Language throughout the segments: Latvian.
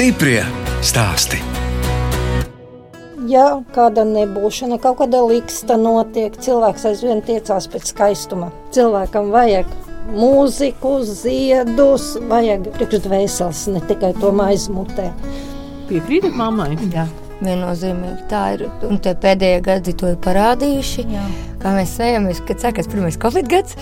Stiprie stāsti. Ja kāda nebūšana, kaut kāda liksta notiek, cilvēks aizvien tiecās pēc skaistuma. Cilvēkam vajag mūziku, ziedus, vajag priekšdvēseles, ne tikai to aizmutē. Piekrītat mammai? Jā. Viennozīmīgi tā ir. Un te pēdējie gadi to ir parādījuši. Jā. Kā mēs sēžamies, kad sākās pirmais Covid gads,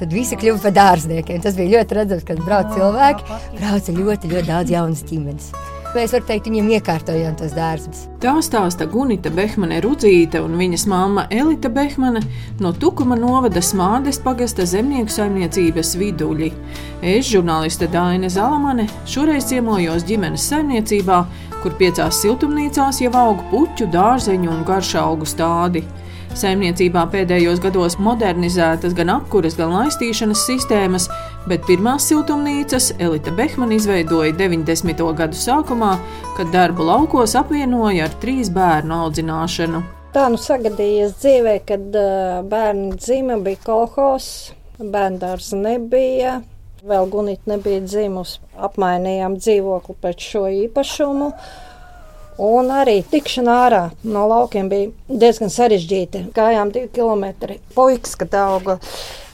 tad visi kļuva par dārzniekiem. Tas bija ļoti redzams, kad brauc cilvēki. Brauca ļoti, ļoti daudz jaunas ģimenes. Mēs varam teikt, viņiem iekārtojām tos dārzus. Tā stāsta Gunita Behmane Rudzīte un viņas mamma Elita Behmane no Tukuma novada Smārdes pagasta zemnieku saimniecības viduļi. Es, žurnāliste Daina Zalamane, šoreiz ciemojos ģimenes saimniecībā, kur piecās siltumnīcās jau aug puķu, dārzeņu un garšaugu stādi. Saimniecībā pēdējos gados modernizētas gan apkuras, gan laistīšanas sistēmas, bet pirmās siltumnīcas Elita Behmana izveidoja 90. gadu sākumā, kad darbu laukos apvienoja ar trīs bērnu audzināšanu. Tā nu sagadījies dzīvē, kad bērni dzima, bija kolhos, bērndārs nebija, vēl gunīt nebija dzimusi. Apmainījām dzīvokli pēc šo īpašumu. Un arī tikšana ārā no laukiem bija diezgan sarežģīta. Gājām divi kilometri. Puikas, kad auga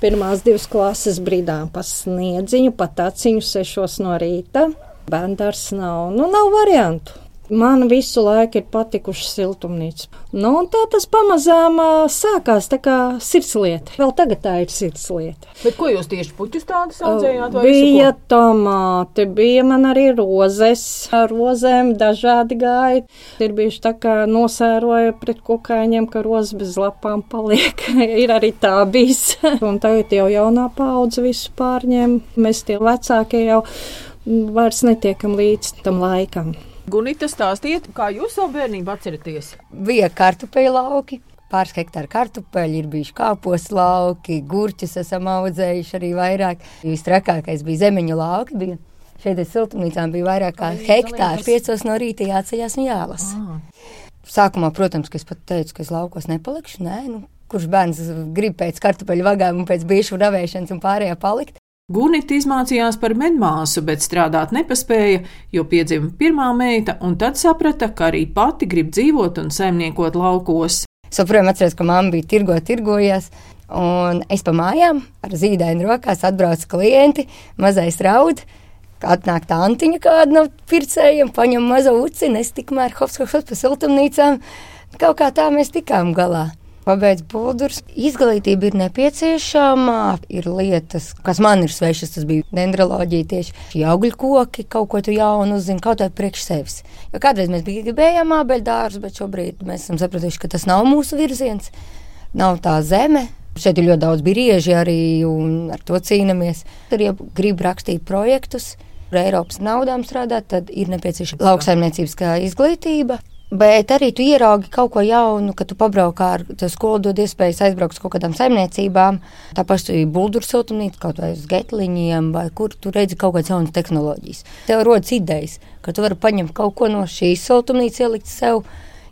pirmās divas klases brīdām pa sniedziņu, pa taciņu sešos no rīta. Bērndārs nav, nu nav variantu. Man visu laiku ir patikuši siltumnīca. Nu, tā tas pamazām uh, sākās tā kā sirdslieta. Vēl tagad tā ir sirdslieta. Bet ko jūs tieši puķus tādus audzējāt? Bija tomāti, bija man arī rozes. Ar rozēm dažādi gāja. Ir bijuši tā kā nosēroja pret kukaiņiem, ka rozes bez lapām paliek. ir arī tā bijis. Un tagad jau jaunā paudze visu pārņem. Mēs tie vecākie jau vairs netiekam līdz tam laikam. Gunita, stāstiet, kā jūs savu bērnību atceraties? Bija kartupeļu lauki. Pāris hektāru kartupeļu, ir bijuši kāpos lauki, gurķus esam audzējuši arī vairāk. Visstrakākais bija zemeņu lauki. Bija. Šeit ir siltumnīcām bija vairāk kā hektārs. Piecos no rīta jāceļās un jālasa. Ah. Sākumā, protams, es pat teicu, ka es laukos nepalikšu. Nē, nu, kurš bērns grib pēc kartupeļu vagām un pēc biešu ravēšanas un pārējā palikt? Gunita izmācījās par medmāsu, bet strādāt nepaspēja, jo piedzima pirmā meita, un tad saprata, ka arī pati grib dzīvot un saimniekot laukos. Es joprojām atceros, ka mamma bija tirgo, tirgojās, un es pa mājām ar zīdaini rokās atbraucu klienti, mazais raud. Atnāk tā antiņa kāda no pircējiem, paņem mazo uci, es tikmēr hops, hops, hops pa siltumnīcām. Kaut kā tā mēs tikām galā pabeidz buldurs. Izglītība ir nepieciešama, ir lietas, kas man ir svešas, tas bija dendroloģija tieši šī augļu koki, kaut ko tu jaunu uzzini, kaut vai priekš sevis. Jo kādreiz mēs gribējām ābeļu dārzu, bet šobrīd mēs esam sapratuši, ka tas nav mūsu virziens, nav tā zeme. Šeit ir ļoti daudz brīži arī, un ar to cīnāmies. Tur, ja grib rakstīt projektus, ar Eiropas naudām strādāt, tad ir nepieciešama lauksaimniecības izglītība. Bet arī tu ieraugi kaut ko jaunu, kad tu pabraukā ar skolu, dod iespējas aizbraukt uz kaut kādām saimniecībām. Tāpat arī buļbuļs siltumnīca, kaut vai uz getliņiem, vai kur tu redzi kaut kādas jaunas tehnoloģijas. Tev rodas idejas, ka tu vari paņemt kaut ko no šīs siltumnīcas, ielikt sev,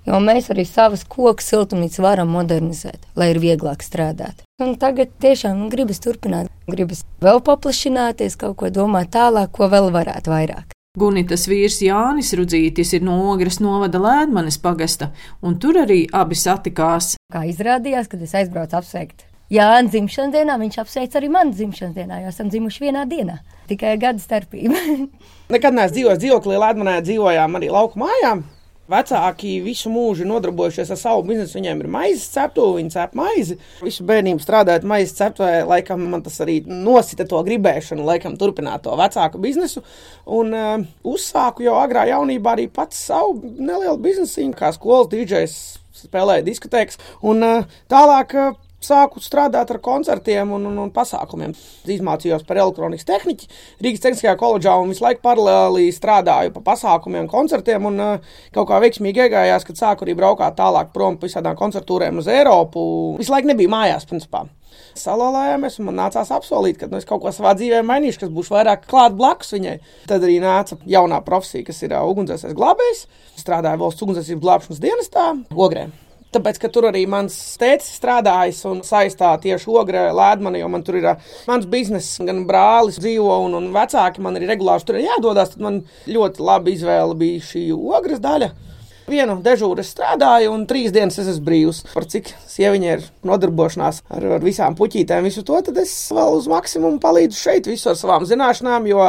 jo mēs arī savas koku siltumnīcas varam modernizēt, lai ir vieglāk strādāt. Un tagad tiešām gribas turpināt, gribas vēl paplašināties, kaut ko domāt tālāk, ko vēl varētu vairāk. Gunitas vīrs Jānis Rudzītis ir no Ogres novada Lēdmanes pagasta, un tur arī abi satikās. Kā izrādījās, kad es aizbraucu apsveikt Jānis dzimšanas dienā, viņš apsveic arī mani dzimšanas dienā, jo esam dzimuši vienā dienā. Tikai gada starpība. Nekad neesmu dzīvojis dzīvoklī, Latvijā dzīvojām arī lauku mājām. Vecāki visu mūžu nodarbojušies ar savu biznesu. Viņiem ir maizes ceptuve, viņi cep maizi. Visu bērnību strādājot maizes ceptuvē, laikam man tas arī nosita to gribēšanu, laikam turpināt to vecāku biznesu. Un uh, uzsāku jau agrā jaunībā arī pats savu nelielu biznesu, kā skolas dīdžers spēlēja diskotēkas. Un uh, tālāk. Uh, sāku strādāt ar koncertiem un, un, un pasākumiem. Izmācījos par elektronikas tehniku Rīgas Tehniskajā koledžā un visu laiku paralēli strādāju pa pasākumiem, koncertiem. Un uh, kaut kā veiksmīgi iegājās, kad sāku arī braukāt tālāk prom pa visādām koncertūrēm uz Eiropu. Visu laiku nebija mājās, principā. Salolājāmies, un man nācās apsolīt, ka nu, es kaut ko savā dzīvē mainīšu, kas būs vairāk klāt blakus viņai. Tad arī nāca jaunā profesija, kas ir uh, ugunsdzēsēs glābējs. Strādāju valsts ugunsdzēsības glābšanas dienestā, Ogrē Tāpēc, ka tur arī mans tēvs strādājis un saistā tieši ogre lēdmani, jo man tur ir mans bizness, gan brālis dzīvo un, un vecāki man arī regulāri tur ir jādodas. Tad man ļoti labi izvēle bija šī ogres daļa. Vienu dežūru es strādāju, un trīs dienas es esmu brīvs. Par cik sieviņai ir nodarbošanās ar, ar visām puķītēm, visu to, tad es vēl uz maksimumu palīdzu šeit, visu ar savām zināšanām, jo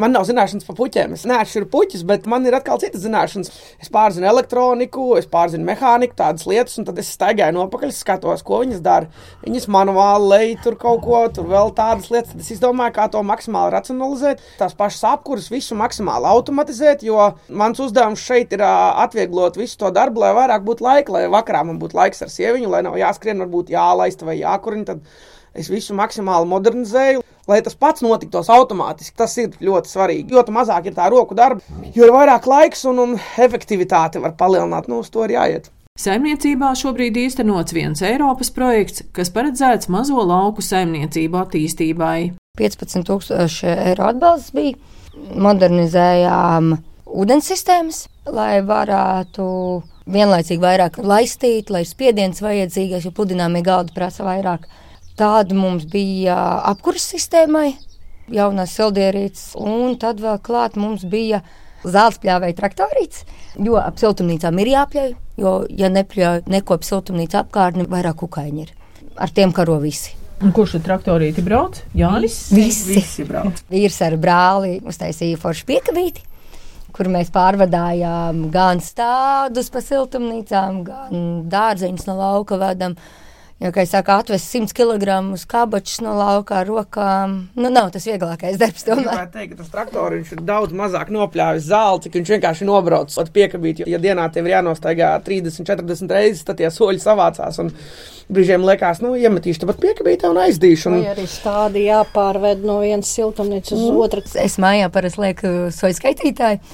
Man nav zināšanas par puķiem. Es neatšķiru puķus, bet man ir atkal citas zināšanas. Es pārzinu elektroniku, es pārzinu mehāniku, tādas lietas, un tad es staigāju nopakaļ, skatos, ko viņas dara. Viņas manuāli lej tur kaut ko, tur vēl tādas lietas. Tad es izdomāju, kā to maksimāli racionalizēt, tās pašas apkurses, visu maksimāli automatizēt, jo mans uzdevums šeit ir atvieglot visu to darbu, lai vairāk būtu laika, lai vakarā man būtu laiks ar sieviņu, lai nav jāskrien, varbūt jālaista vai jākurina. Tad es visu maksimāli modernizēju lai tas pats notiktos automātiski. Tas ir ļoti svarīgi. Jo mazāk ir tā roku darba, jo ir vairāk laiks un, un efektivitāte var palielināt. Nu, uz to ir jāiet. Saimniecībā šobrīd īstenots viens Eiropas projekts, kas paredzēts mazo lauku saimniecību attīstībai. 15,000 eiro atbalsts bija. Modernizējām ūdens sistēmas, lai varētu vienlaicīgi vairāk laistīt, lai spiediens vajadzīgais, jo pludināmie galdi prasa vairāk. Tāda mums bija apkurss sistēmai, jaunās sildierītes, un tad vēl klāt mums bija zelta pļāvēja traktorīts, jo ap siltumnīcām ir jāpļauj, jo, ja nepļauj neko ap siltumnīcu apkārtni, vairāk kukaiņi ir. Ar tiem karo visi. Un kurš tur traktorīti brauc? Jānis? Visi. Visi brauc. Vīrs ar brāli uztaisīja foršu piekabīti, kur mēs pārvadājām gan stādus pa siltumnīcām, gan dārzeņus no lauka vedam. Jo, kā jau saka, atvest 100 kg kabačus no lauka ar rokām, nu, nav tas vieglākais darbs. Tomēr. Es teikt, ka tas traktoris ir daudz mazāk nopļāvis zāli, cik viņš vienkārši nobrauc ar piekabīti. Ja dienā tev ir jānostaigā 30, 40 reizes, tad tie soļi savācās. Un brīžiem liekas, nu, iemetīšu pat piekabītē un aizdīšu. Un... Vai arī stādi jāpārved no vienas siltumnīcas uz mm. otru. Es mājā parasti lieku soļu skaitītāju.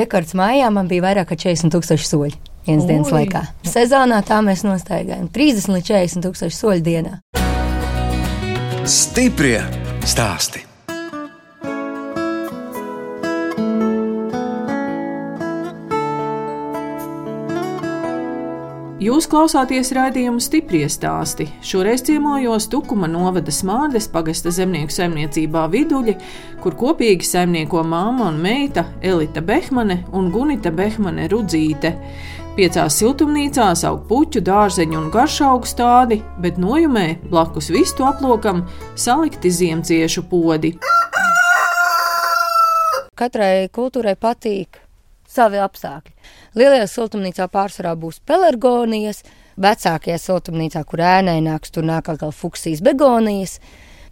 Rekords mājā man bija vairāk kā 40 tūkstoši soļu vienas dienas laikā. Sezonā tā mēs nostaigājam 30 līdz 40 tūkstoši soļu dienā. Stiprie stāsti! Jūs klausāties raidījumu stipri stāstī. Šoreiz ciemojos Tukuma novada Smārdes pagasta zemnieku saimniecībā Viduļi, kur kopīgi saimnieko māma un meita Elita Behmane un Gunita Behmane Rudzīte. Piecās siltumnīcās aug puķu, dārzeņu un garšaugu stādi, bet nojumē blakus vistu aplokam salikti ziemciešu podi. Katrai kultūrai patīk savi apstākļi. Lielajā siltumnīcā pārsvarā būs pelargonijas, vecākajā siltumnīcā, kur ēnai nāks, tur nāk atkal fuksijas begonijas,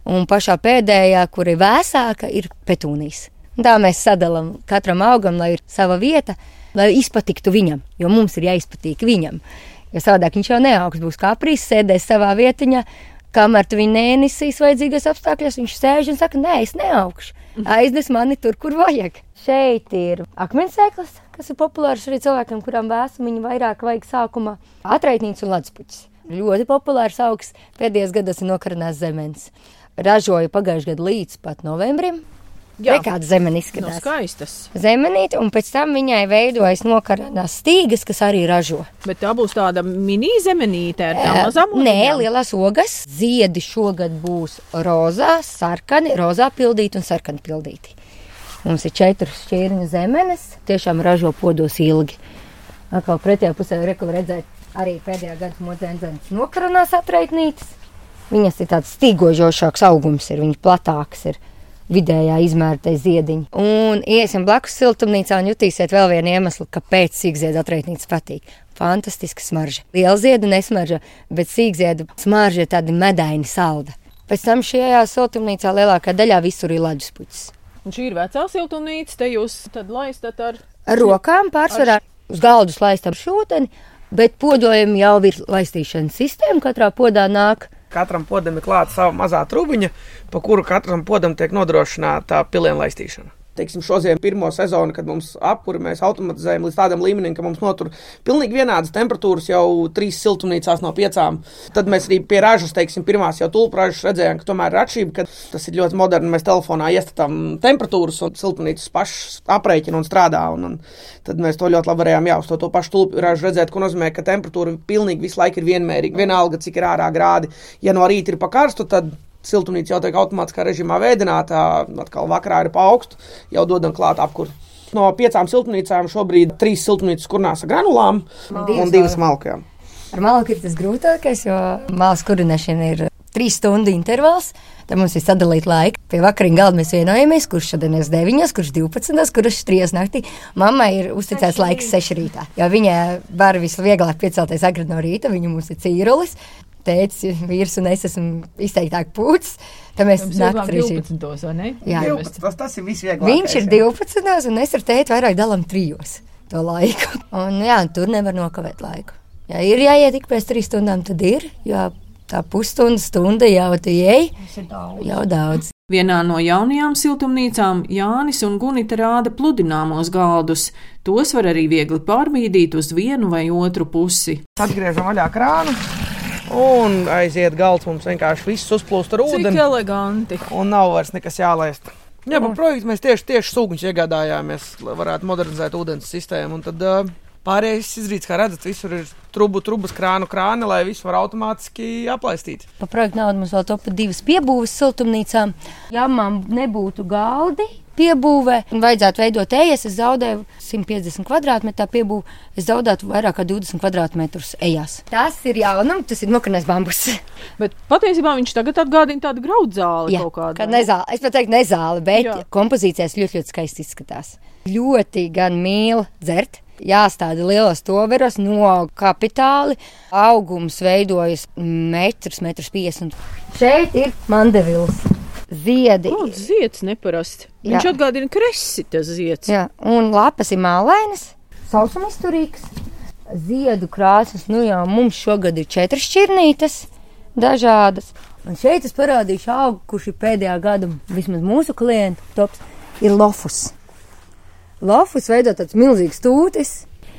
un pašā pēdējā, kur ir vēsāka, ir petūnijas. Tā mēs sadalām katram augam, lai ir sava vieta lai izpatiktu viņam, jo mums ir jāizpatīk viņam. Jo savādāk viņš jau neaugs, būs kā prīs, sēdēs savā vietiņā, kamēr tu viņu nenesīs vajadzīgos apstākļos, viņš sēž un saka, nē, es neaugšu. Aiznes mani tur, kur vajag. Šeit ir akmensēklis, kas ir populārs arī cilvēkiem, kurām vēsumiņu vairāk vajag sākumā. Atraitnīts un leduspuķis. Ļoti populārs augs pēdējos gados ir nokarinās zemens. Ražoja pagājušajā gadā līdz pat novembrim. Jā, kāda zemene izskatās. No skaistas. Zemenīte, un pēc tam viņai veidojas nokarānās stīgas, kas arī ražo. Bet tā būs tāda mini zemenīte ar tām mazām ogas. Nē, lielās ogas. Ziedi šogad būs rozā, sarkani, rozā pildīti un sarkani pildīti. Mums ir četras šķirņu zemenes, tiešām ražo podos ilgi. Atkal pretējā pusē redzēt arī pēdējā gada modzēnas nokarānās atraitnītes. Viņas ir tāds stīgojošāks augums, ir viņas platāks. Ir vidējā izmērta ziediņa. Un iesim blakus siltumnīcā un jutīsiet vēl vienu iemeslu, kāpēc sīkziedu atraitnīca patīk. Fantastiska smarža. Liela ziedu nesmarža, bet sīkziedu smarža ir tāda medaini salda. Pēc tam šajā siltumnīcā lielākā daļā visur ir ledus puķis. Un šī ir vecā siltumnīca, te jūs tad laistat ar, ar rokām pārsvarā. Ar... Uz galdus laistam šūteni, bet podojam jau ir laistīšanas sistēma, katrā podā nāk Katram podam ir klāta sava mazā trubiņa, pa kuru katram podam tiek nodrošināta pilienu laistīšana. Teiksim, šodien pirmo sezonu, kad mums apkuri mēs automatizējam līdz tādam līmenim, ka mums notur pilnīgi vienādas temperatūras jau trīs siltumnīcās no piecām. Tad mēs arī pie ražas, teiksim, pirmās jau tulpražas redzējām, ka tomēr ir atšķirība, ka tas ir ļoti moderni. Mēs telefonā iestatām temperatūras un siltumnīcas pašas aprēķina un strādā. Un, un tad mēs to ļoti labi varējām jau uz to, to pašu tulpražu redzēt, ko nozīmē, ka temperatūra pilnīgi visu laiku ir vienmērīga. Vienalga, cik ir ārā grādi. Ja no rīta ir pa karstu, tad siltumnīca jau tiek automātiskā režīmā veidināta, atkal vakarā ir pa augstu, jau dodam klāt apkuru. No piecām siltumnīcām šobrīd trīs siltumnīcas kurnās ar granulām divas un divas malkām. Ar malku ir tas grūtākais, jo mākslas kurināšana ir trīs stundu intervāls. Tad mums ir sadalīta laika. Pie vakariņu galda mēs vienojamies, kurš šodien ir 9, kurš 12, kurš 3 naktī. Mammai ir uzticēts laiks 6 rītā. Jo viņai var visvieglāk piecelties agri no rīta, viņa mums ir cīrulis tēvs, vīrs un es esmu izteiktāk pūcis. Tad mēs naktas režīmā. Jā, 12, tas, tas ir visvieglāk. Viņš ir 12, un es ar tēti vairāk dalām trijos to laiku. Un jā, tur nevar nokavēt laiku. Ja ir jāiet tik pēc trīs stundām, tad ir. Jo tā pusstunda, stunda jau tu ej. Jau daudz. Vienā no jaunajām siltumnīcām Jānis un Gunita rāda pludināmos galdus. Tos var arī viegli pārbīdīt uz vienu vai otru pusi. Atgriežam vaļā krānu. Un aiziet galds, mums vienkārši viss uzplūst ar ūdeni. Cik eleganti. Un nav vairs nekas jālaist. Jā, bet projekts mēs tieši, tieši sūkņus iegādājāmies, lai varētu modernizēt ūdens sistēmu. Un tad uh, pārējais izrīts, kā redzat, visur ir trubu, trubas, krānu, krāni, lai viss var automātiski aplaistīt. Pa projektu naudu mums vēl topa divas piebūves siltumnīcām. Ja man nebūtu galdi, piebūvē. Vajadzētu veidot ejas, es zaudēju 150 kvadrātmetru piebūvi, es zaudētu vairāk kā 20 kvadrātmetrus ejās. Tas ir jaunums, tas ir nokanais bambus. Bet patiesībā viņš tagad atgādina tādu graudzāli Jā, kaut kādu. Kā nezāli, es pat teiktu nezāli, bet Jā. kompozīcijās ļoti, ļoti skaisti izskatās. Ļoti gan mīl dzert. Jāstāda lielos toveros no kapitāli. Augums veidojas metrus, metrus 50. Šeit ir mandevils ziedi. Kāds zieds neparasti. Viņš atgādina kresi, tas zieds. Jā, un lapas ir mālainas, sausumizturīgs. Ziedu krāsas, nu jau mums šogad ir četras šķirnītes, dažādas. Un šeit es parādīšu augu, kurš ir pēdējā gada, vismaz mūsu klientu tops, ir lofus. Lofus veido tāds milzīgs tūtis,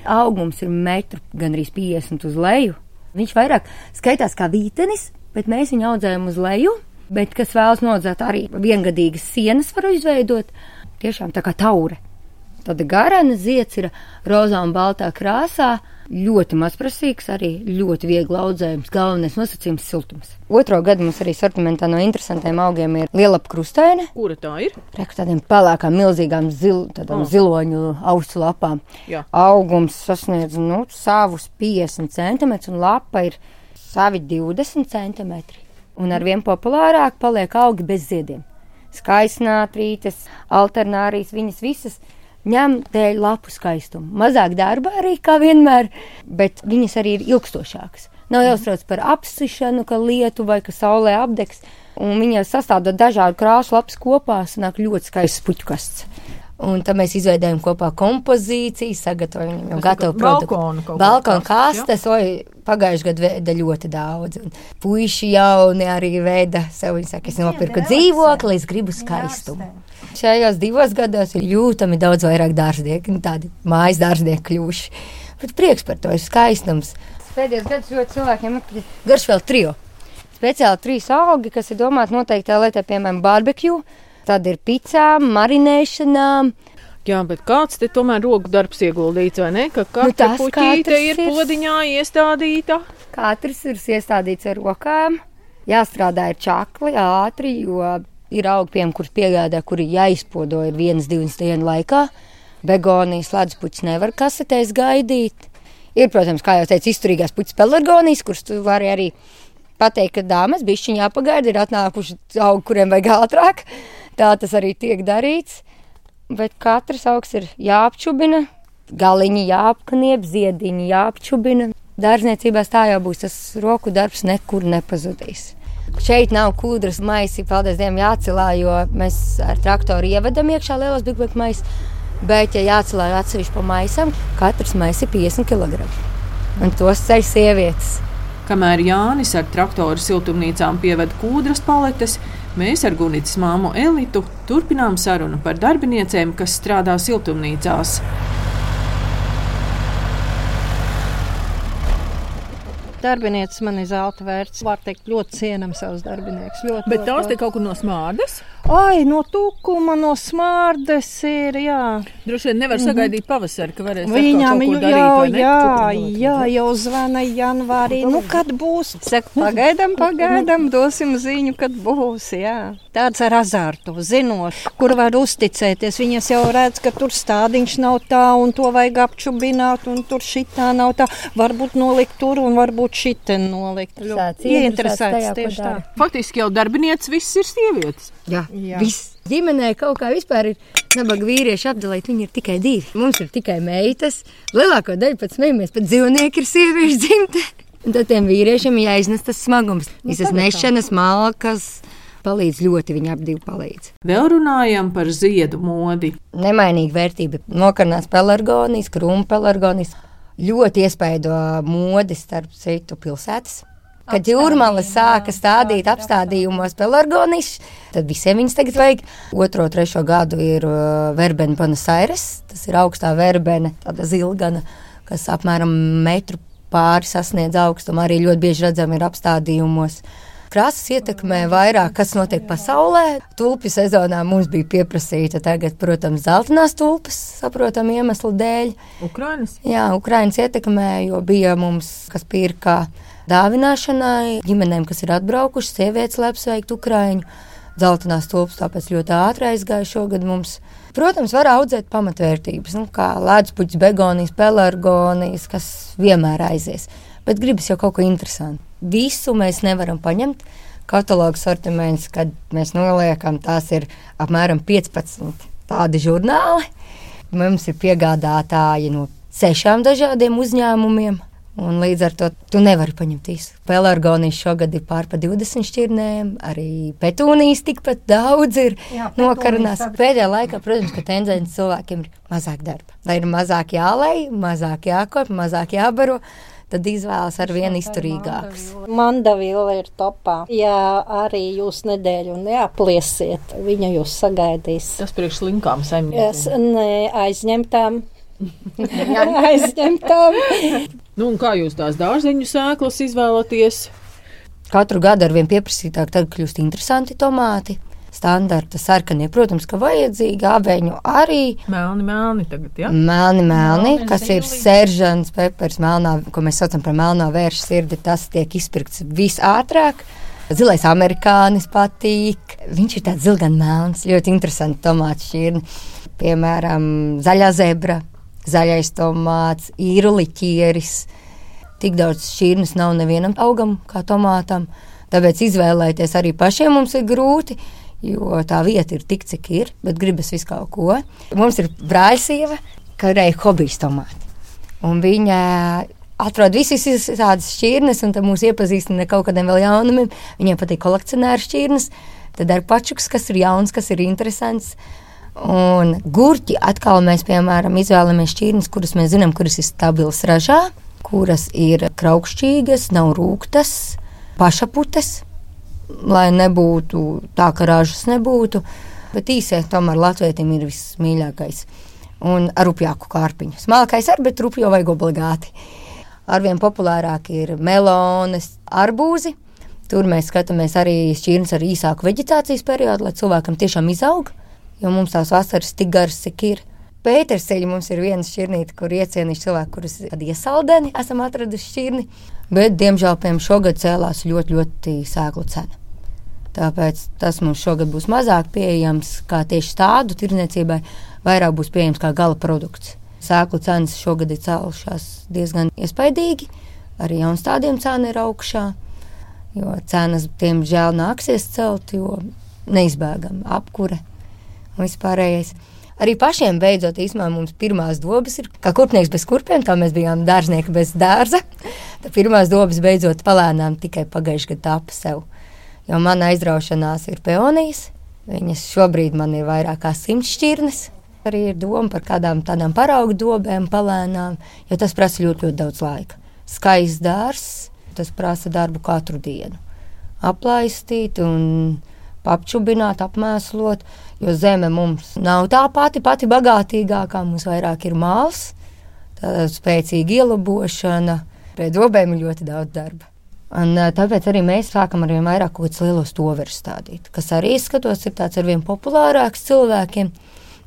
augums ir metru, gandrīz 50 uz leju. Viņš vairāk skaitās kā vītenis, bet mēs viņu audzējam uz leju, bet kas vēlas nodzēt arī viengadīgas sienas, var izveidot tiešām tā kā taure. Tad garana zieds ir rozā un baltā krāsā, ļoti mazprasīgs, arī ļoti viegli audzējams. Galvenais nosacījums - siltums. Otro gadu mums arī sortimentā no interesantiem augiem ir liela krustēne. Kura tā ir? Reku tādiem pelēkām, milzīgām zil, oh. ziloņu ausu lapām. Jā. Augums sasniedz nu, savus 50 cm un lapa ir savi 20 cm un ar vien populārāk paliek augi bez ziediem. Skaisnātrītes, alternārijas, viņas visas ņem dēļ lapu skaistumu. Mazāk darba arī kā vienmēr, bet viņas arī ir ilgstošākas. Nav jāuztrauc par apsišanu, ka lietu vai ka saulē apdegs, un viņas sastāv dažādu krāsu lapas kopā, sanāk ļoti skaists puķkasts. Un tad mēs izveidojam kopā kompozīciju, sagatavojam jau gatavu produktu. Balkonu, Balkonu kastes, oi, pagājušajā gadā veida ļoti daudz. Un puiši jauni arī veida sev, viņi saka, es nopirku dzīvokli, es gribu skaistumu. Šajos divos gados ir jūtami daudz vairāk dārznieki, nu, tādi mājas dārznieki kļuvuši. Bet prieks par to ir skaistums. Pēdējos gados ļoti cilvēkiem ir garš vēl trio. Speciāli trīs augi, kas ir domāti noteikti lietai, piemēram, barbekju Tad ir picām, marinēšanām. Jā, bet kāds te tomēr roku darbs ieguldīts, vai ne? Ka nu, tas, puķīte ir, ir podiņā iestādīta. Katrs ir iestādīts ar rokām. Jāstrādā ir čakli, ātri, jo ir augiem, kurus piegādā, kuri jāizpodo ir vienas, divas dienas laikā. Begonijas ledus puķis nevar kasetēs gaidīt. Ir, protams, kā jau teicu, izturīgās puķis pelargonijas, kurus tu vari arī pateikt, ka dāmas bišķiņā pagaidi ir atnākuši augi, kuriem vajag ātrāk. Tā tas arī tiek darīts. Bet katrs augs ir jāapčubina, galiņi jāapkniep, ziediņi jāapčubina. Dārzniecībā tā jau būs tas roku darbs, nekur nepazudīs. Šeit nav kūdras maisi, paldies Dievam, jācelā, jo mēs ar traktoru ievedam iekšā lielos bigbēku maisus. Bet, ja jācelā atsevišķi pa maisam, katrs mais ir 50 kg. Un tos ceļ sievietes. Kamēr Jānis ar traktoru siltumnīcām pieved kūdras paletes, Mēs ar Gunītas māmu Elitu turpinām sarunu par darbiniecēm, kas strādā siltumnīcās. Darbinieces man ir zelta vērts. Var teikt, ļoti cienam savus darbiniekus. Ļoti, Bet ļoti, tās ļoti. kaut kur no smārdas. Ai, no tukuma, no smārdes ir, jā. Droši vien nevar sagaidīt pavasari, ka varēs ko jau, darīt. ne? jā, jā, jau zvana janvārī. Nu, kad būs? Saka, pagaidām, pagaidām, dosim ziņu, kad būs. Jā. Tāds ar azartu, zinošs, kur var uzticēties. Viņas jau redz, ka tur stādiņš nav tā, un to vajag apčubināt, un tur šitā nav tā. Varbūt nolikt tur, un varbūt šitien nolikt. Tāds Ieinteresēts tieši tā. Faktiski jau darbinieces viss ir sievietes. Jā, Jā. viss. Ģimenē kaut kā vispār ir nabaga vīrieši apdalīti. Viņi ir tikai divi. Mums ir tikai meitas. Lielāko daļu pēc smējamies, pat dzīvnieki ir sieviešu dzimte. Un tad tiem vīriešiem jāiznes tas smagums. Visas nešanas, malkas palīdz ļoti. Viņi ap divi palīdz. Vēl runājam par ziedu modi. Nemainīga vērtība. Nokarnās pelargonijas, krūmu pelargonijas. Ļoti iespaido modi starp citu pilsētas. Kad jūrmāla sāka stādīt apstādījumos pelargonijas, tad visiem viņas tagad vajag. Otro, trešo gadu ir uh, verbena Buenos Aires. Tas ir augstā verbena, tāda zilgana, kas apmēram metru pāri sasniedz augstumu. Arī ļoti bieži redzam ir apstādījumos. Krāsas ietekmē vairāk, kas notiek pasaulē. Tulpju sezonā mums bija pieprasīta tagad, protams, zeltainās tulpes, saprotam, iemeslu dēļ. Ukrainas. Jā, Ukraiņas ietekmē, jo bija mums, kas pirka dāvināšanai, ģimenēm, kas ir atbraukušas, sievietes lepsveikt Ukraiņu. Zeltainās tulpes tāpēc ļoti ātri aizgāja šogad mums. Protams, var audzēt pamatvērtības, nu, kā leduspuķis, begonijas, pelargonijas, kas vienmēr aizies. Bet gribas jau kaut ko interesantu. Visu mēs nevaram paņemt. Katalogu sortiments, kad mēs noliekam, tās ir apmēram 15 tādi žurnāli. Mums ir piegādātāji no sešām dažādiem uzņēmumiem. Un līdz ar to tu nevari paņemt visu. Pelargonijas šogad ir pār pa 20 šķirnēm, arī petūnijas tikpat daudz ir petūnijas Pēdējā laikā, protams, ka tendence cilvēkiem ir mazāk darba. Lai ir mazāk jālai, mazāk jākop, mazāk jābaro, tad izvēlas ar vien izturīgākas. Mandavila ir topā. Ja arī jūs nedēļu neapliesiet, viņa jūs sagaidīs. Tas priekš slinkām saimniecībām. neaizņemtām. aizņemtām. Nu, un kā jūs tās dārzeņu sēklas izvēlaties? Katru gadu ar vien pieprasītāk tagad kļūst interesanti tomāti. Standarta sarkanie, protams, ka vajadzīgi, aveņu arī. Melni, melni tagad, ja? Melni, melni, kas ir seržants, pepers, melnā, ko mēs saucam par melnā vērša sirdi, tas tiek izpirkts visātrāk. Zilais amerikānis patīk. Viņš ir tāds zilgan melns, ļoti interesants tomāts šķirni. Piemēram, zaļā zebra, zaļais tomāts, īruliķieris. Tik daudz šķirnes nav nevienam augam kā tomātam. Tāpēc izvēlēties arī pašiem mums ir grūti, jo tā vieta ir tik, cik ir, bet gribas visu kaut ko. Mums ir brāļsieva, kurai ir hobijs tomāti. Un viņa atrod visas tādas šķirnes, un tad mūs iepazīstina ar kaut kādiem vēl jaunumiem. Viņai patīk kolekcionēra šķirnes, tad ar pačuks, kas ir jauns, kas ir interesants. Un gurķi atkal mēs, piemēram, izvēlamies šķirnes, kuras mēs zinām, kuras ir stabilas ražā, kuras ir kraukšķīgas, nav rūktas, pašaputes, lai nebūtu tā, ka ražas nebūtu. Bet īsē tomēr latvietim ir vismīļākais. Un ar rupjāku kārpiņu. Smalkais ar, bet rupju vajag obligāti. Arvien populārāk ir melones, arbūzi. Tur mēs skatāmies arī šķirnes ar īsāku vegetācijas periodu, lai cilvēkam tiešām izaug, jo mums tās vasaras tik garas, cik ir. Pēterseļi mums ir viena šķirnīte, kur iecienījuši cilvēki, kurus ir iesaldeni, esam atraduši šķirni, bet, diemžēl, piemēram, šogad cēlās ļoti, ļoti sēklu cena. Tāpēc tas mums šogad būs mazāk pieejams kā tieši tādu tirniecībai, vairāk būs pieejams kā gala produkts. Sēklu cenas šogad ir cēlušās diezgan iespaidīgi, arī jaunstādiem cena ir augšā, jo cenas, diemžēl, nāksies celt, jo neizbēgam apkure un vispārējais. Arī pašiem beidzot īstenībā mums pirmās dobas ir kā kurpnieks bez kurpiem, kā mēs bijām dārznieki bez dārza. Tad pirmās dobas beidzot palēnām tikai pagājušajā gadā tapa sev. Jo mana aizraušanās ir peonijas, viņas šobrīd man ir vairāk kā simts šķirnes. Arī ir doma par kādām tādām paraugu dobēm, palēnām, jo tas prasa ļoti, ļoti daudz laika. Skaists dārzs, tas prasa darbu katru dienu. Aplaistīt un apčubināt, apmēslot, jo zeme mums nav tā pati, pati bagātīgākā, mums vairāk ir māls, spēcīga ielabošana, pēc dobēm ir ļoti daudz darba. Un, tāpēc arī mēs sākam ar vien vairāk kaut kādus lielos toverus stādīt, kas arī izskatos ir tāds ar vien populārāks cilvēkiem.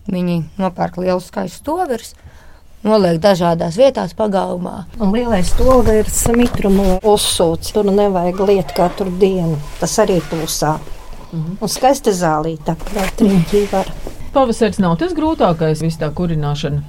Viņi nopērk lielus skaistus toverus, noliek dažādās vietās pagalmā. Un lielais stūlis ir mitruma uzsūts. Tur nevajag lietot katru dienu. Tas arī plusā. Mhm. Un skaista zālīta, kā trījā var. Pavasaris nav tas grūtākais, viss tā kurināšana.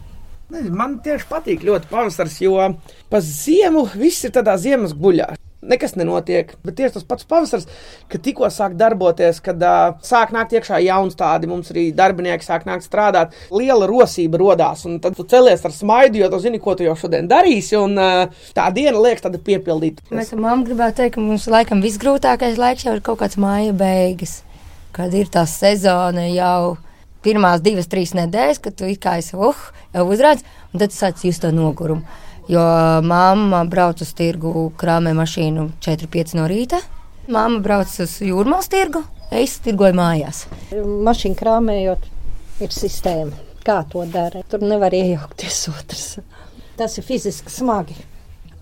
Man tieši patīk ļoti pavasaris, jo pa ziemu viss ir tādā ziemas guļā nekas nenotiek. Bet tieši tas pats pavasaris, kad tikko sāk darboties, kad uh, sāk nākt iekšā jauns tādi, mums arī darbinieki sāk nākt strādāt, liela rosība rodās. Un tad tu celies ar smaidu, jo tu zini, ko tu jau šodien darīsi. Un uh, tā diena liekas tāda piepildīta. Mēs ar mammu gribētu teikt, ka mums laikam visgrūtākais laiks jau ir kaut kāds māja beigas, kad ir tā sezona jau pirmās divas, trīs nedēļas, kad tu kā esi uh, jau uzrādījis, un tad tu sāc just to nogurumu. Jo mamma brauc uz tirgu, krāmē mašīnu 4-5 no rīta. Māma brauc uz jūrmālas tirgu, es tirgoju mājās. Mašīnu krāmējot, ir sistēma, kā to dara. Tur nevar iejaukties otrs. Tas ir fiziski smagi.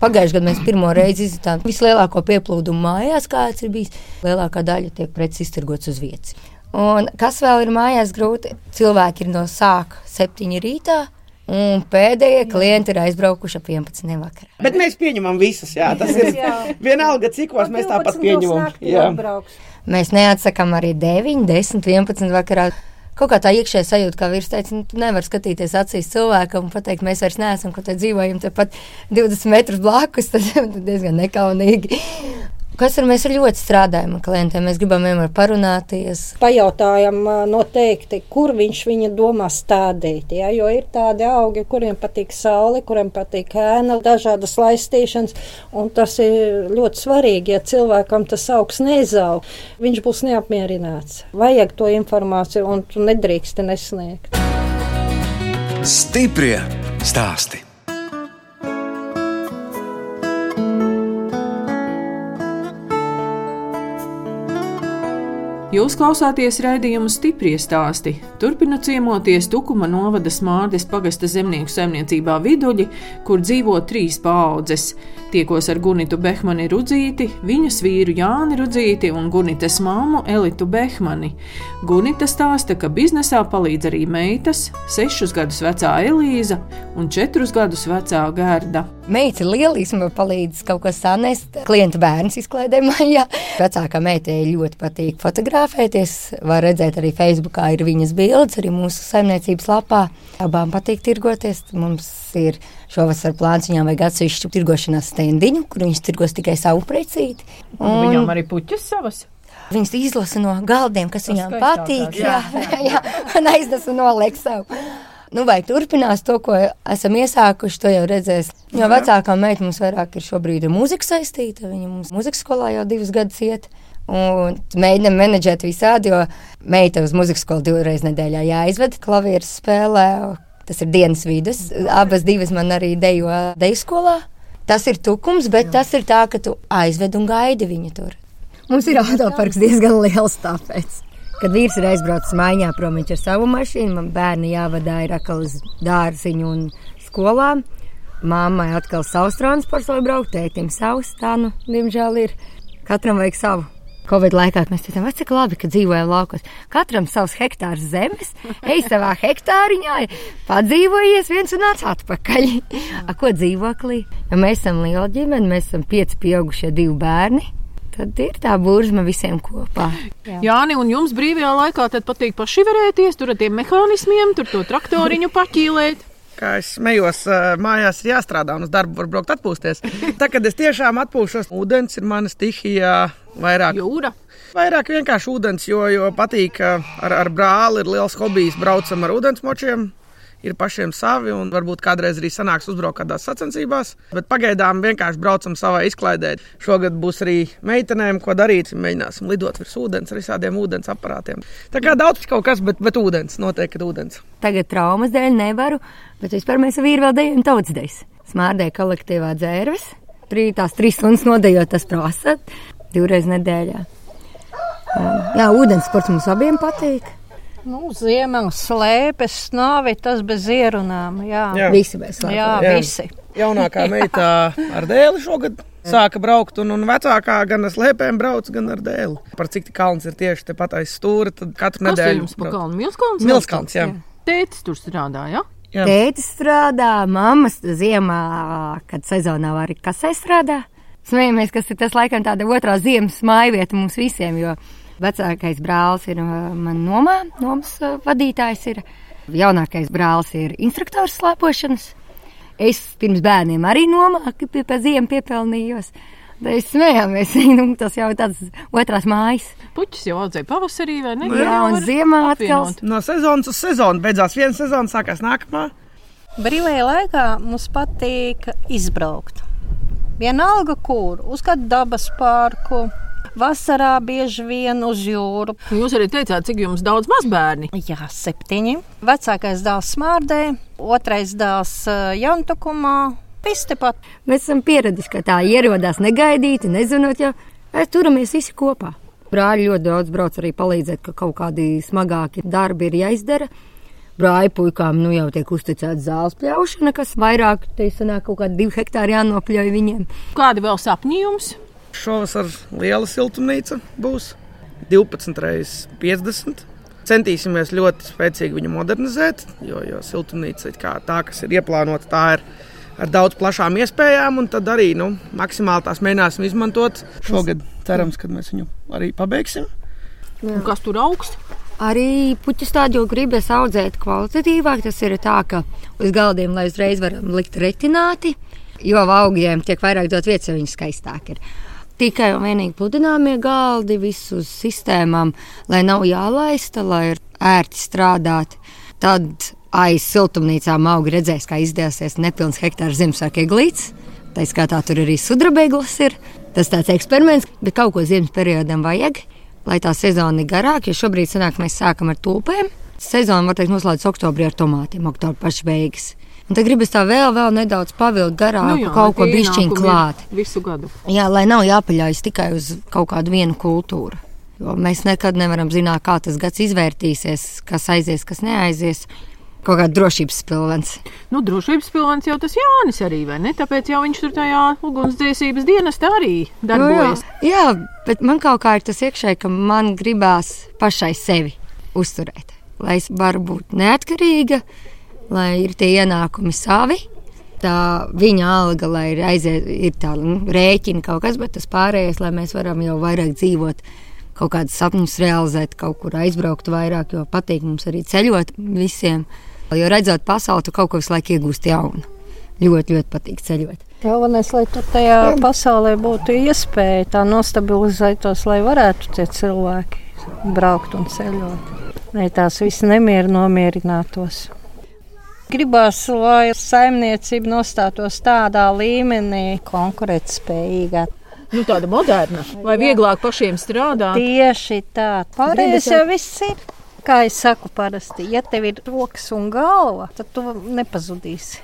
Pagājušajā gadā mēs pirmo reizi izjutām vislielāko pieplūdumu mājās, kāds ir bijis. Lielākā daļa tiek preces iztirgots uz vietas. Un kas vēl ir mājās grūti? Cilvēki ir no sāka septiņi rītā Un pēdējie klienti ir aizbraukuši ap 11. vakarā. Bet mēs pieņemam visus, jā, tas ir vienalga, cikos mēs tāpat pieņemam. Jā. Mēs neatsakām arī 9, 10, 11 vakarā. Kaut kā tā iekšējā sajūta, kā vīrs teica, nu, tu nevari skatīties acīs cilvēkam un pateikt, mēs vairs neesam, ko te dzīvojam, tepat 20 metrus blakus. Tas ir diezgan nekaunīgi. Kas ir? Mēs ļoti strādājam ar klientiem. Mēs gribam vienmēr parunāties. Pajautājam noteikti, kur viņš viņa domā stādīt. Ja? Jo ir tādi augi, kuriem patīk saule, kuriem patīk ēna, dažādas laistīšanas. Un tas ir ļoti svarīgi, ja cilvēkam tas augs nezaug, viņš būs neapmierināts. Vajag to informāciju un tu nedrīksti nesniegt. Stiprie stāsti! Jūs klausāties raidījumu stipri stāstī. Turpinot ciemoties Tukuma novada Smārdes pagasta zemnieku saimniecībā Viduļi, kur dzīvo trīs paudzes. Tiekos ar Gunitu Behmani Rudzīti, viņas vīru Jāni Rudzīti un Gunitas māmu Elitu Behmani. Gunita stāsta, ka biznesā palīdz arī meitas, sešus gadus vecā Elīza un četrus gadus vecā Gerda. Meita ir lieliski, man palīdz kaut ko sanest. Klienta bērns izklaidē mājā. Vecākā meitei ļoti patīk fotografēties. Var redzēt arī Facebookā ir viņas bildes, arī mūsu saimniecības lapā. Abām patīk tirgoties. Mums ir šovasar plāns, viņām vajag atsevišķu tirgošanās stendiņu, kur viņas tirgos tikai savu precīti. Un... Viņām arī puķis savas. Viņas izlasa no galdiem, kas tas viņām patīk. Jā, jā, jā, un aiznesa noliek sev. Nu, vai turpinās to, ko esam iesākuši, to jau redzēs. Jo vecākā meita mums vairāk ir šobrīd ar mūziku saistīta. Viņa mums muzikas skolā jau divus gadus iet. Un mēģinām menedžēt visādi, jo meita uz muzikas skolu divreiz nedēļā jāizved klavieres spēlē. Tas ir dienas vidus. Abas divas man arī dejo deju skolā. Tas ir tukums, bet Jā. tas ir tā, ka tu aizved un gaidi viņu tur. Mums ir autoparks diezgan liels tāpēc. Kad vīrs ir aizbraucis mājā, prom ar savu mašīnu, man bērni jāvadā ir atkal uz dārziņu un skolām. Māmai atkal savs transports, lai brauktu, tētim savs, tā nu, diemžēl ir. Katram vajag savu. Covid laikā mēs teicām, cik labi, ka dzīvojam laukos. Katram savs hektārs zemes, ej savā hektāriņā, padzīvojies viens un nāc atpakaļ. A, ko dzīvoklī? Jo mēs esam liela ģimene, mēs esam pieci pieaugušie divi bērni. Tad ir tā burzma visiem kopā. Jā, Jāni, un jums brīvajā laikā patīk paši varēties, tur ar tiem mehānismiem, tur to traktoriņu paķīlēt kā es smējos, mājās ir jāstrādā un uz darbu var braukt atpūsties. Tā kad es tiešām atpūšos, ūdens ir mana stihija vairāk. Jūra. Vairāk vienkārši ūdens, jo, jo patīk ar, ar brāli, ir liels hobijs, braucam ar ūdensmočiem ir pašiem savi, un varbūt kādreiz arī sanāks uzbraukt kādās sacensībās. Bet pagaidām vienkārši braucam savā izklaidē. Šogad būs arī meitenēm, ko darīt. Mēģināsim lidot virs ūdens ar visādiem ūdens aparātiem. Tā kā daudz kaut kas, bet, bet ūdens, noteikti ūdens. Tagad traumas dēļ nevaru, bet vispār mēs ar vīru vēl dejojam tautsdejas. Smārdē kolektīvā dzērves. Tās trīs stundas nodejot, tas prasa divreiz nedēļā. Jā, ūdens sports mums abiem patīk. Nu, Ziemā slēpes, nāvi, tas bez ierunām. Jā, Jā. Visi mēs slēpam. jā, Jā. visi. Jaunākā meita ar dēli šogad sāka braukt, un, un vecākā gan ar slēpēm brauc, gan ar dēli. Par cik tik kalns ir tieši tepat aiz stūra, tad katru Kas nedēļu jums pa brauc. kalnu? Milskalns? Milskalns, jā. Tētis tur strādā, jā? Jā. Tētis strādā, mammas ziemā, kad sezonā arī kasē strādā. Smejamies, kas ir tas laikam tāda otrā ziemas mājvieta mums visiem, jo vecākais brālis ir uh, man nomā, nomas uh, vadītājs ir. Jaunākais brālis ir instruktors slēpošanas. Es pirms bērniem arī nomāku pie, ziemu piepelnījos. Mēs smējāmies, nu, tas jau ir tāds otrās mājas. Puķis jau audzēja pavasarī, vai ne? Jā, un ziemā atkal. No sezonas uz sezonu beidzās viena sezona, sākās nākamā. Brīvajā laikā mums patīk izbraukt. Vienalga, kur uz kādu dabas parku. Vasarā bieži vien uz jūru. Jūs arī teicāt, cik jums daudz mazbērni. Jā, septiņi. Vecākais dēls Smārdē, otrais dēls eh, Jantukumā. Viss tepat. Mēs esam pieraduši, ka tā ierodās negaidīti, nezinot, jau mēs turamies visi kopā. Brāļi ļoti daudz brauc arī palīdzēt, ka kaut kādi smagāki darbi ir jāizdara. Brāļi puikām nu jau tiek uzticēta zāles pļaušana, kas vairāk te sanāk kaut kādi divi hektāri jānopļauj viņiem. Kādi vēl sapņi jums? Šovasar liela siltumnīca būs 12 reizes 50. Centīsimies ļoti spēcīgi viņu modernizēt, jo, jo siltumnīca tā, kas ir ieplānota, tā ir ar daudz plašām iespējām, un tad arī nu, maksimāli tās mēģināsim izmantot. Šogad cerams, ka mēs viņu arī pabeigsim. Un kas tur augsts? Arī puķis tādu gribas audzēt kvalitatīvāk. Tas ir tā, ka uz galdiem, lai uzreiz varam likt retināti, jo augļiem tiek vairāk dot vietas, jo viņi skaistāk ir. Tikai un vienīgi pludināmie galdi, visus sistēmām, lai nav jālaista, lai ir ērti strādāt. Tad aiz siltumnīcām augi redzēs, kā izdevsies nepilns hektārs Ziemassvētku eglītes. Tā skaitā tur arī sudrabēglis ir. Tas tāds eksperiments, bet kaut ko ziemas periodam vajag, lai tā sezona ir garāka. Jo šobrīd sanāk, mēs sākam ar tulpēm. Sezona var teikt noslēdzas oktobrī ar tomātiem, oktobra pašas beigas. Un tad gribas tā vēl, vēl nedaudz pavilkt garāk, nu, kaut ko tie bišķiņ ienākumi ir klāt. Visu gadu. Jā, lai nav jāpaļaujas tikai uz kaut kādu vienu kultūru. Jo mēs nekad nevaram zināt, kā tas gads izvērtīsies, kas aizies, kas neaizies. Kaut kāda drošības pilvens. Nu, drošības pilns jau tas Jānis arī, vai ne? Tāpēc jau viņš tur tajā ugunsdzēsības dienestā arī darbojas. Nu, jā. jā, bet man kaut kā ir tas iekšēji, ka man gribās pašai sevi uzturēt. Lai es varu būt neatkarīga, lai ir tie ienākumi savi. Tā viņa alga, lai ir aiziet, ir tā nu, rēķina kaut kas, bet tas pārējais, lai mēs varam jau vairāk dzīvot, kaut kādus sapņus realizēt, kaut kur aizbraukt vairāk, jo patīk mums arī ceļot visiem. Jo redzot pasauli, tu kaut ko visu laiku iegūsti jaunu. Ļoti, ļoti patīk ceļot. Galvenais, lai tur tajā pasaulē būtu iespēja tā nostabilizētos, lai varētu tie cilvēki braukt un ceļot. Lai tās visas nemieru nomierinātos. Gribās, lai saimniecība nostātos tādā līmenī, konkurētspējīgā. Nu, tāda moderna. Vai vieglāk pašiem strādāt? Tieši tā. Pārējais jau viss ir. Kā es saku, parasti, ja tev ir rokas un galva, tad tu nepazudīsi.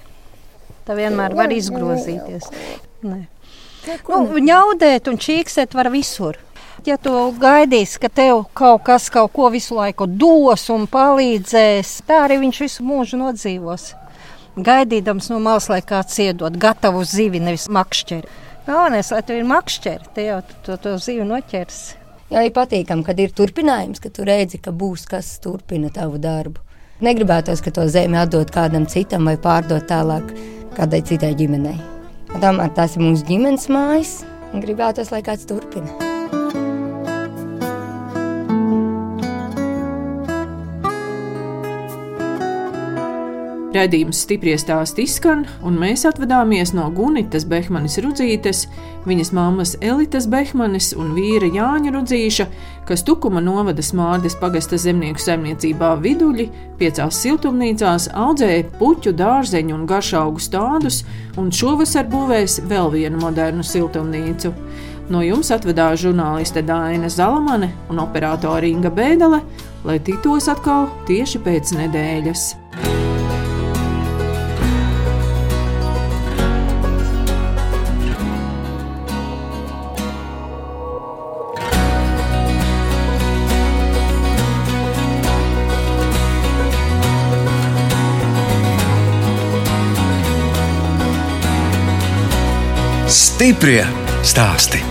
Tā vienmēr var izgrozīties. Nē. Nu, ņaudēt un čīkstēt var visur. Ja tu gaidīsi, ka tev kaut kas kaut ko visu laiku dos un palīdzēs, tā arī viņš visu mūžu nodzīvos. Gaidīdams no malas, lai kāds iedod gatavu zivi, nevis makšķeri. Galvenais, lai tev ir makšķeri, te jau tu to, to zivi noķers. Jā, ir patīkami, kad ir turpinājums, ka tu redzi, ka būs kas turpina tavu darbu. Negribētos, ka to zemi atdot kādam citam vai pārdot tālāk kādai citai ģimenei. Tomēr tās ir mūsu ģimenes mājas, un gribētos, lai kāds turpina. Radījums stipri stāsti izskan, un mēs atvadāmies no Gunitas Behmanis Rudzītes, viņas mammas Elitas Behmanis un vīra Jāņa Rudzīša, kas Tukuma novada Smārdes pagasta zemnieku saimniecībā viduļi, piecās siltumnīcās audzēja puķu, dārzeņu un garšaugu stādus, un šovasar būvēs vēl vienu modernu siltumnīcu. No jums atvedās žurnāliste Dāna Zalamane un operātore Inga Bēdele, lai tiktos atkal tieši pēc nedēļas. Stiprie stāsti.